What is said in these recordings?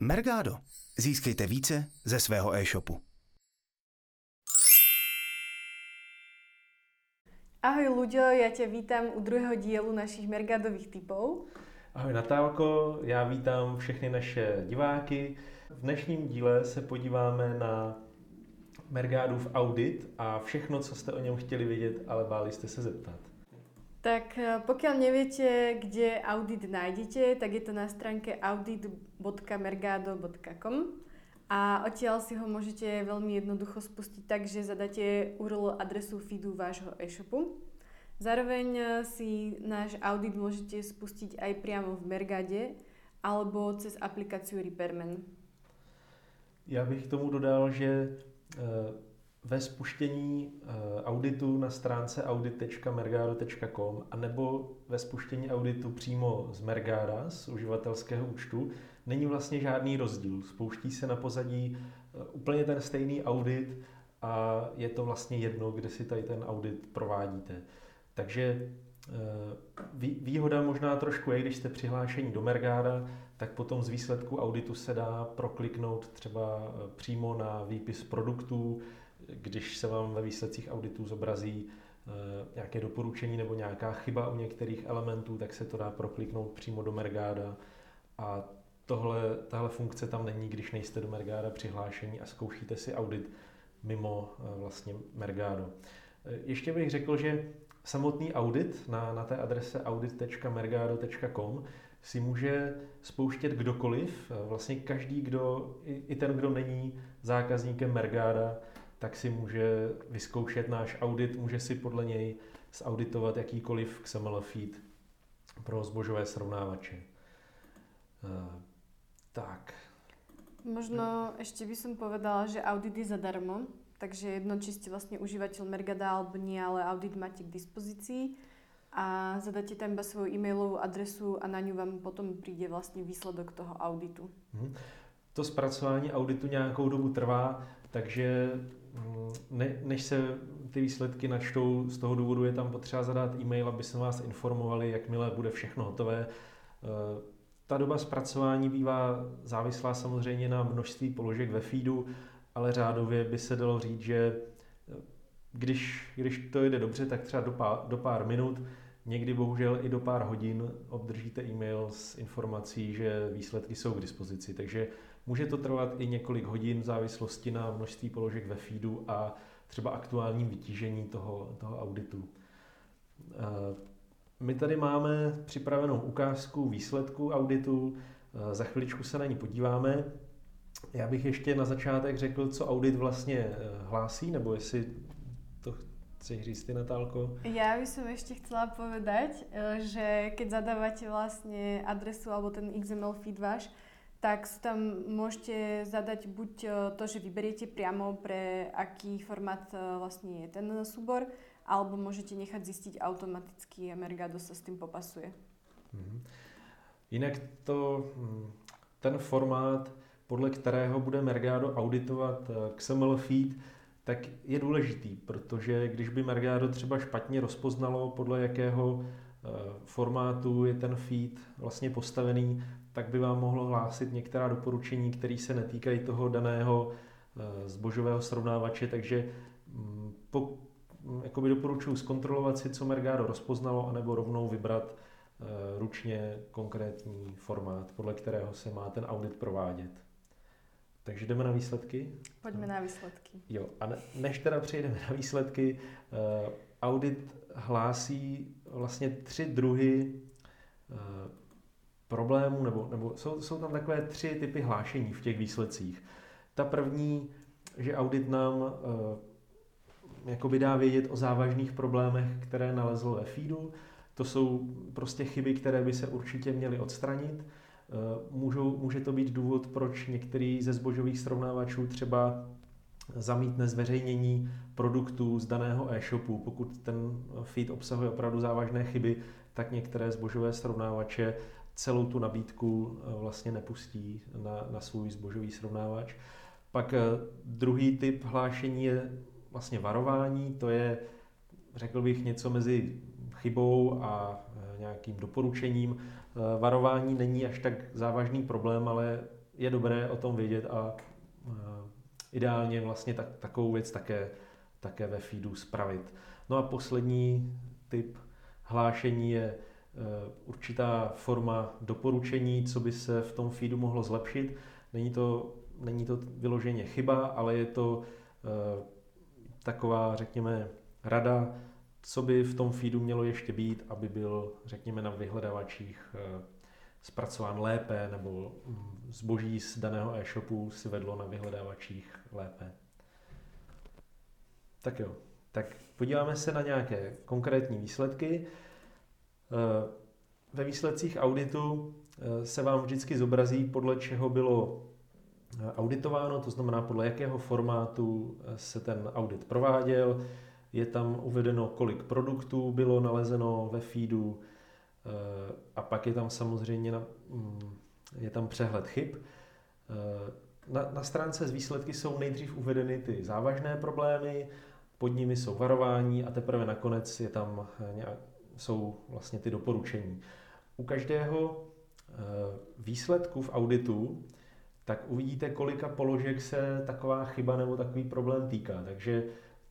Mergado. Získejte více ze svého e-shopu. Ahoj Luďo, já tě vítám u druhého dílu našich Mergadových typů. Ahoj Natálko, já vítám všechny naše diváky. V dnešním díle se podíváme na Mergádův audit a všechno, co jste o něm chtěli vědět, ale báli jste se zeptat. Tak eh, pokiaľ neviete, kde audit nájdete, tak je to na stránke audit.mergado.com a odtiaľ si ho môžete veľmi jednoducho spustiť tak, že zadáte URL adresu feedu vášho e-shopu. Zároveň eh, si náš audit môžete spustiť aj priamo v Mergade alebo cez aplikáciu Repairman. Já bych k tomu dodal, že eh, ve spuštění eh, auditu na stránce audit.mergado.com a nebo ve spuštění auditu přímo z Mergada, z uživatelského účtu, není vlastně žádný rozdíl. Spouští se na pozadí eh, úplně ten stejný audit a je to vlastně jedno, kde si tady ten audit provádíte. Takže eh, výhoda možná trošku je, když jste přihlášení do Mergáda, tak potom z výsledku auditu se dá prokliknout třeba přímo na výpis produktů, když se vám ve výsledcích auditů zobrazí eh, nějaké doporučení nebo nějaká chyba u některých elementů, tak se to dá prokliknout přímo do Mergáda a tohle, tahle funkce tam není, když nejste do Mergáda přihlášení a zkoušíte si audit mimo eh, vlastně Mergado. Eh, ještě bych řekl, že samotný audit na, na té adrese audit.mergado.com si může spouštět kdokoliv, vlastně každý, kdo, i, i ten, kdo není zákazníkem Mergáda, tak si může vyzkoušet náš audit, může si podle něj zauditovat jakýkoliv XML feed pro zbožové srovnávače. Uh, tak. Možno ešte by som povedala, že audit je zadarmo, takže jedno, či ste vlastne užívateľ Mergada alebo nie, ale audit máte k dispozícii a zadáte tam iba svoju e-mailovú adresu a na ňu vám potom príde vlastne výsledok toho auditu. Mhm. To zpracování auditu nějakou dobu trvá, takže ne, než se ty výsledky načtou, z toho důvodu je tam potřeba zadat e-mail, aby se vás informovali, jakmile bude všechno hotové. Eh, ta doba zpracování bývá závislá samozřejmě na množství položek ve feedu, ale řádově by se dalo říct, že eh, když, když to jde dobře, tak třeba do pár, do pár minut, někdy bohužel i do pár hodin obdržíte e-mail s informací, že výsledky jsou k dispozici. Takže Může to trvat i několik hodin v závislosti na množství položek ve feedu a třeba aktuálním vytížení toho, toho auditu. Eh, my tady máme připravenou ukázku výsledku auditu, eh, za chviličku se na ní podíváme. Já bych ještě na začátek řekl, co audit vlastně eh, hlásí, nebo jestli to chceš říct ty, Natálko? Já bych som ešte chcela povedať, že keď zadávate vlastne adresu alebo ten XML feed váš, tak si tam môžete zadať buď e, to, že vyberiete priamo pre aký formát e, vlastne je ten súbor, alebo môžete nechať zistiť automaticky a Mergado sa s tým popasuje. Mm-hmm. Jinak to, mm, ten formát, podle kterého bude Mergado auditovat e, XML feed, tak je důležitý, protože když by Mergado třeba špatně rozpoznalo, podle jakého formátu je ten feed vlastně postavený, tak by vám mohlo hlásit některá doporučení, které se netýkají toho daného eh, zbožového srovnávače, takže mm, po, mm, jakoby doporučuji zkontrolovat si, co Mergado rozpoznalo, anebo rovnou vybrat eh, ručně konkrétní formát, podle kterého se má ten audit provádět. Takže jdeme na výsledky? Pojďme na výsledky. Jo, a než teda přejdeme na výsledky, eh, audit hlásí vlastně tři druhy problémů, nebo, nebo jsou, jsou tam takové tři typy hlášení v těch výsledcích. Ta první, že audit nám uh, jakoby dá vědět o závažných problémech, které nalezl ve feedu. To jsou prostě chyby, které by se určitě měly odstranit. Uh, můžou, může to být důvod, proč některý ze zbožových srovnávačů třeba zamítne zveřejnění produktů z daného e-shopu. Pokud ten feed obsahuje opravdu závažné chyby, tak některé zbožové srovnávače celou tu nabídku eh, vlastně nepustí na, na svůj zbožový srovnávač. Pak eh, druhý typ hlášení je vlastně varování, to je, řekl bych, něco mezi chybou a eh, nějakým doporučením. Varování není až tak závažný problém, ale je dobré o tom vědět a ideálně vlastně tak, takovou věc také, také ve feedu spravit. No a poslední typ hlášení je určitá forma doporučení, co by se v tom feedu mohlo zlepšit. Není to, není to vyloženě chyba, ale je to uh, taková, řekněme, rada, co by v tom feedu mělo ještě být, aby byl, řekněme, na vyhledavačích eh, zpracován lépe, nebo zboží z daného e-shopu si vedlo na vyhledávačích lépe. Tak jo, tak podíváme se na nějaké konkrétní výsledky. Eh, ve výsledcích auditu eh, se vám vždycky zobrazí, podle čeho bylo auditováno, to znamená podle jakého formátu se ten audit prováděl, je tam uvedeno, kolik produktů bylo nalezeno ve feedu eh, a pak je tam samozřejmě mm, je tam přehled chyb. Eh, na, na stránce z výsledky jsou nejdřív uvedeny ty závažné problémy, pod nimi jsou varování a teprve nakonec je tam eh, nějak, jsou vlastně ty doporučení. U každého výsledku v auditu tak uvidíte, kolika položek se taková chyba nebo takový problém týká. Takže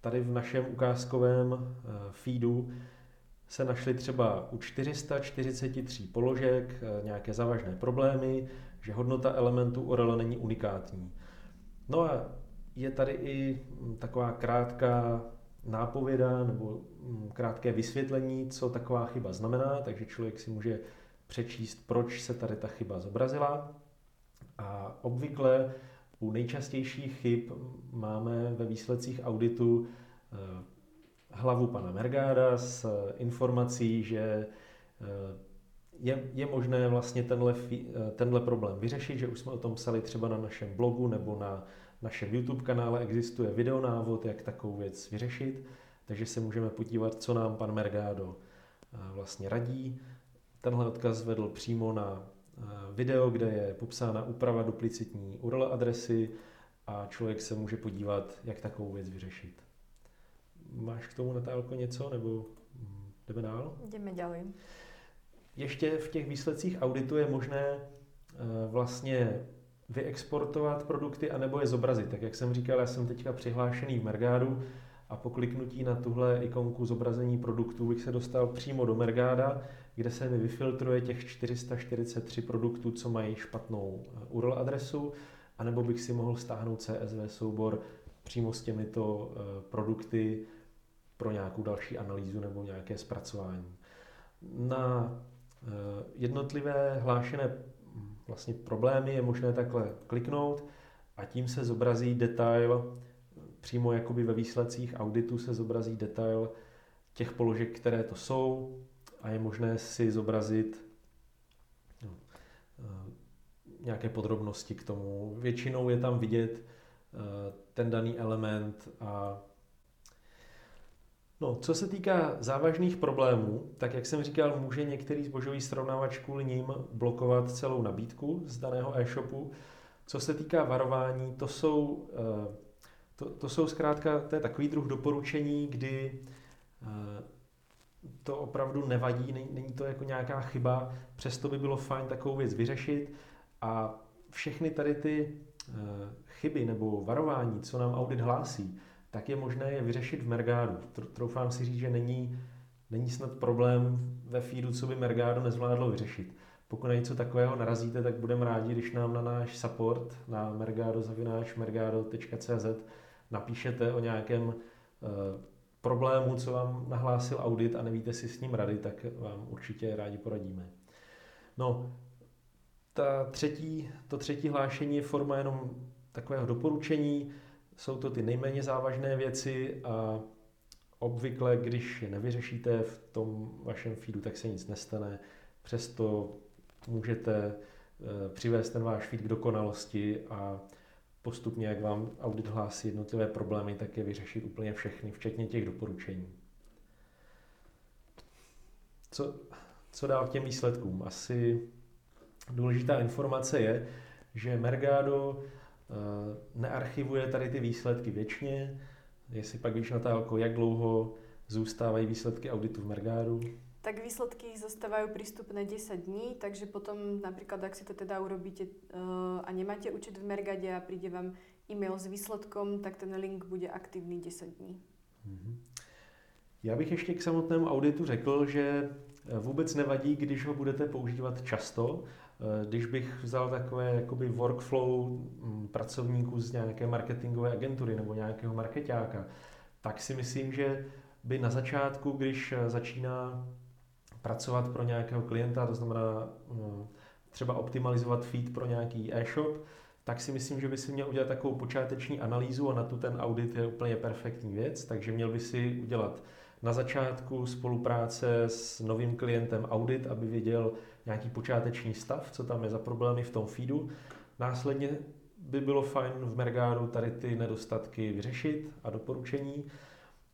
tady v našem ukázkovém eh, feedu se našly třeba u 443 položek eh, nějaké závažné problémy, že hodnota elementu URL není unikátní. No a je tady i taková krátká nápověda nebo hm, krátké vysvětlení, co taková chyba znamená, takže člověk si může přečíst, proč se tady ta chyba zobrazila. A obvykle u nejčastějších chyb máme ve výsledcích auditu eh, hlavu pana Mergáda s informací, že eh, je, je možné vlastně tenhle, eh, tenhle problém vyřešit, že už jsme o tom psali třeba na našem blogu nebo na našem YouTube kanále existuje videonávod, jak takovou věc vyřešit, takže se můžeme podívat, co nám pan Mergado vlastně radí. Tenhle odkaz vedl přímo na video, kde je popsána úprava duplicitní URL adresy a člověk se může podívat, jak takovou věc vyřešit. Máš k tomu, Natálko, něco, nebo jdeme dál? Jdeme dál. Ještě v těch výsledcích auditu je možné eh, vlastně vyexportovat produkty anebo je zobrazit. Tak jak jsem říkal, já jsem teďka přihlášený v Mergádu a po kliknutí na tuhle ikonku zobrazení produktů bych se dostal přímo do Mergáda, kde se mi vyfiltruje těch 443 produktů, co mají špatnou eh, URL adresu, anebo bych si mohl stáhnout CSV soubor přímo s těmito eh, produkty pro nějakou další analýzu nebo nějaké zpracování. Na eh, jednotlivé hlášené vlastně problémy je možné takhle kliknout a tím se zobrazí detail, přímo jakoby ve výsledcích auditu se zobrazí detail těch položek, které to jsou, a je možné si zobrazit no, eh, nějaké podrobnosti k tomu. Většinou je tam vidět eh, ten daný element a No, co se týká závažných problémů, tak jak jsem říkal, může některý zbožový srovnávač kvůli ním blokovat celou nabídku z daného e-shopu. Co se týká varování, to jsou, eh, to, to jsou zkrátka, to je takový druh doporučení, kdy to opravdu nevadí, není to jako nějaká chyba, přesto by bylo fajn takovou věc vyřešit a všechny tady ty eh, chyby nebo varování, co nám audit hlásí, tak je možné je vyřešit v Mergádu. Troufám si říct, že není, není snad problém ve feedu, co by Mergado nezvládlo vyřešit. Pokud na něco takového narazíte, tak budeme rádi, když nám na náš support na mergado.cz napíšete o nějakém eh, problému, co vám nahlásil audit a nevíte si s ním rady, tak vám určitě rádi poradíme. No, ta třetí, to třetí hlášení je forma jenom takového doporučení. Jsou to ty nejméně závažné věci a obvykle, když je nevyřešíte v tom vašem feedu, tak se nic nestane. Přesto můžete eh, přivést ten váš feed k dokonalosti a postupně, jak vám audit hlásí jednotlivé problémy, tak je vyřešit úplně všechny, včetně těch doporučení. Co, co dál k těm výsledkům? Asi důležitá informace je, že Mergado nearchivuje tady ty výsledky věčně. Jestli pak víš, Natálko, jak dlouho zůstávají výsledky auditu v Mergádu? tak výsledky zostávajú prístupné 10 dní, takže potom napríklad, ak si to teda urobíte uh, a nemáte účet v Mergade a príde vám e-mail s výsledkom, tak ten link bude aktivní 10 dní. Mm-hmm. Já bych ještě k samotnému auditu řekl, že vůbec nevadí, když ho budete používat často. Eh, když bych vzal takové jakoby workflow mm, pracovníků z nějaké marketingové agentury nebo nějakého marketáka, tak si myslím, že by na začátku, když začíná pracovat pro nějakého klienta, to znamená mm, třeba optimalizovat feed pro nějaký e-shop, tak si myslím, že by si měl udělat takovou počáteční analýzu a na tu ten audit je úplně perfektní věc, takže měl by si udělat na začátku spolupráce s novým klientem audit, aby věděl nějaký počáteční stav, co tam je za problémy v tom feedu. Následně by bylo fajn v Mergáru tady ty nedostatky vyřešit a doporučení.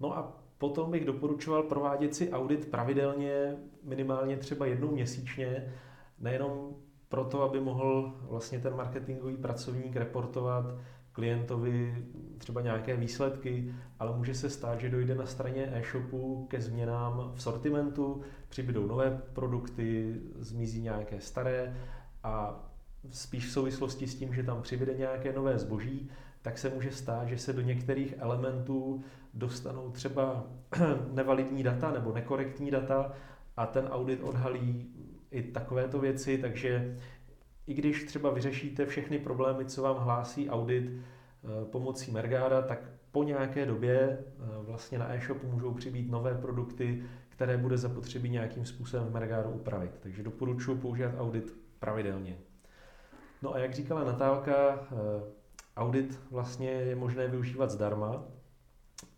No a potom bych doporučoval provádět si audit pravidelně, minimálně třeba jednou měsíčně, nejenom proto, aby mohl vlastně ten marketingový pracovník reportovat klientovi třeba nějaké výsledky, ale může se stát, že dojde na straně e-shopu ke změnám v sortimentu, přibydou nové produkty, zmizí nějaké staré a spíš v souvislosti s tím, že tam přibyde nějaké nové zboží, tak se může stát, že se do některých elementů dostanou třeba nevalidní data nebo nekorektní data a ten audit odhalí i takovéto věci, takže i když třeba vyřešíte všechny problémy, co vám hlásí audit eh, pomocí Mergára, tak po nějaké době eh, vlastně na e-shopu můžou přibýt nové produkty, které bude zapotřebí nějakým způsobem v Mergáru upravit. Takže doporučuji používat audit pravidelně. No a jak říkala Natálka, eh, audit vlastně je možné využívat zdarma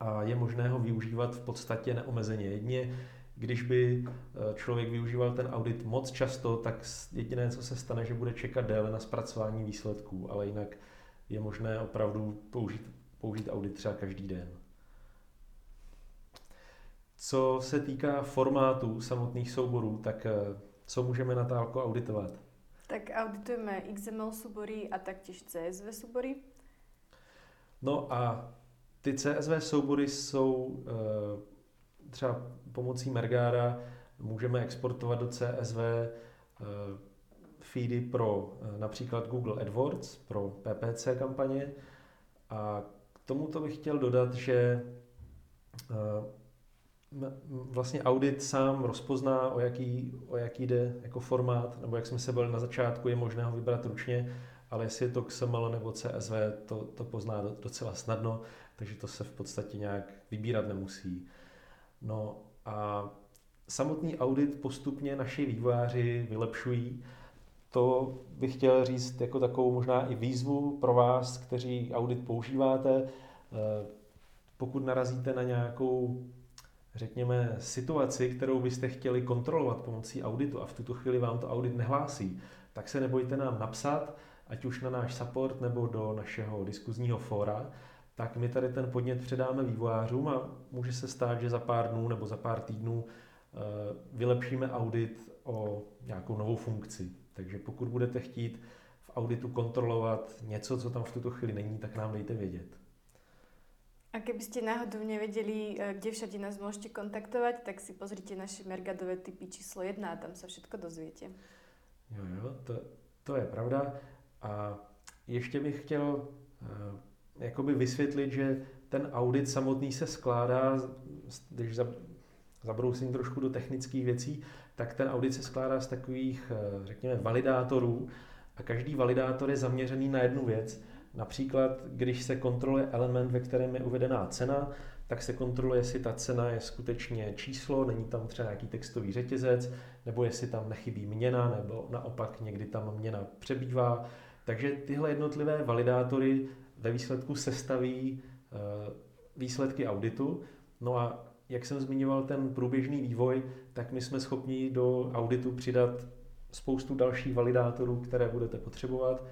a je možné ho využívat v podstatě neomezeně. Jedně když by eh, člověk využíval ten audit moc často, tak jediné, co se stane, že bude čekat déle na zpracování výsledků, ale jinak je možné opravdu použít, použít audit třeba každý den. Co se týká formátu samotných souborů, tak eh, co můžeme Natálko auditovat? Tak auditujeme XML soubory a taktěž CSV soubory. No a ty CSV soubory jsou eh, třeba pomocí Mergára můžeme exportovat do CSV eh, feedy pro eh, například Google AdWords, pro PPC kampaně. A k tomuto bych chtěl dodat, že eh, vlastně audit sám rozpozná, o jaký, o jaký jde jako formát, nebo jak jsme se byli na začátku, je možné ho vybrat ručně, ale jestli je to XML nebo CSV, to, to pozná docela snadno, takže to se v podstatě nějak vybírat nemusí. No a samotný audit postupně naši vývojáři vylepšují. To bych chtěl říct jako takovou možná i výzvu pro vás, kteří audit používáte. Eh, pokud narazíte na nějakou, řekněme, situaci, kterou byste chtěli kontrolovat pomocí auditu a v tuto chvíli vám to audit nehlásí, tak se nebojte nám napsat, ať už na náš support nebo do našeho diskuzního fóra tak my tady ten podnět předáme vývojářům a může se stát, že za pár dnů nebo za pár týdnů eh, vylepšíme audit o nějakou novou funkci. Takže pokud budete chtít v auditu kontrolovat něco, co tam v tuto chvíli není, tak nám dejte vědět. A kdybyste náhodou nevěděli, eh, kde všade nás můžete kontaktovat, tak si pozrite naše Mergadové typy číslo 1 a tam se všechno dozvíte. Jo, jo, to, to je pravda. A ještě bych chtěl eh, jakoby vysvětlit, že ten audit samotný se skládá, když zabrousím trošku do technických věcí, tak ten audit se skládá z takových, eh, řekněme, validátorů a každý validátor je zaměřený na jednu věc. Například, když se kontroluje element, ve kterém je uvedená cena, tak se kontroluje, jestli ta cena je skutečně číslo, není tam třeba nějaký textový řetězec, nebo jestli tam nechybí měna, nebo naopak někdy tam měna přebývá. Takže tyhle jednotlivé validátory ve výsledku sestaví eh, výsledky auditu. No a jak jsem zmiňoval ten průběžný vývoj, tak my jsme schopni do auditu přidat spoustu dalších validátorů, které budete potřebovat,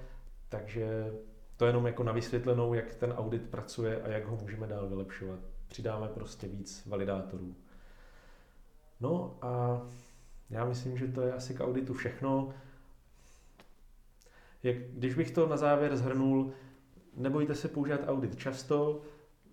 takže to jenom jako na vysvětlenou, jak ten audit pracuje a jak ho můžeme dál vylepšovat. Přidáme prostě víc validátorů. No a já myslím, že to je asi k auditu všechno. Jak, když bych to na závěr zhrnul, nebojte se používat audit často,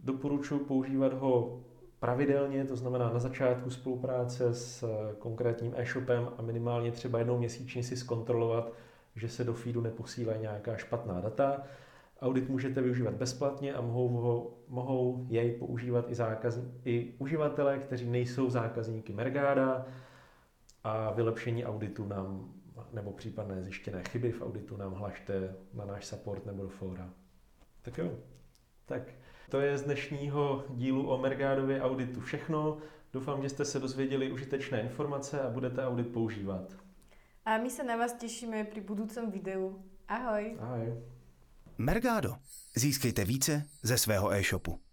doporučuji používat ho pravidelně, to znamená na začátku spolupráce s eh, konkrétním e-shopem a minimálně třeba jednou měsíčně si zkontrolovat, že se do feedu neposílají nějaká špatná data. Audit můžete využívat bezplatně a mohou, ho, mohou jej používat i, zákaz, i uživatelé, kteří nejsou zákazníky Mergáda a vylepšení auditu nám nebo případné zjištěné chyby v auditu nám hlašte na náš support nebo do fóra. Tak jo, tak to je z dnešního dílu o Mergádově auditu všechno. Doufám, že jste se dozvěděli užitečné informace a budete audit používat. A my se na vás těšíme při budoucím videu. Ahoj. Ahoj. Mergado. Získejte více ze svého e-shopu.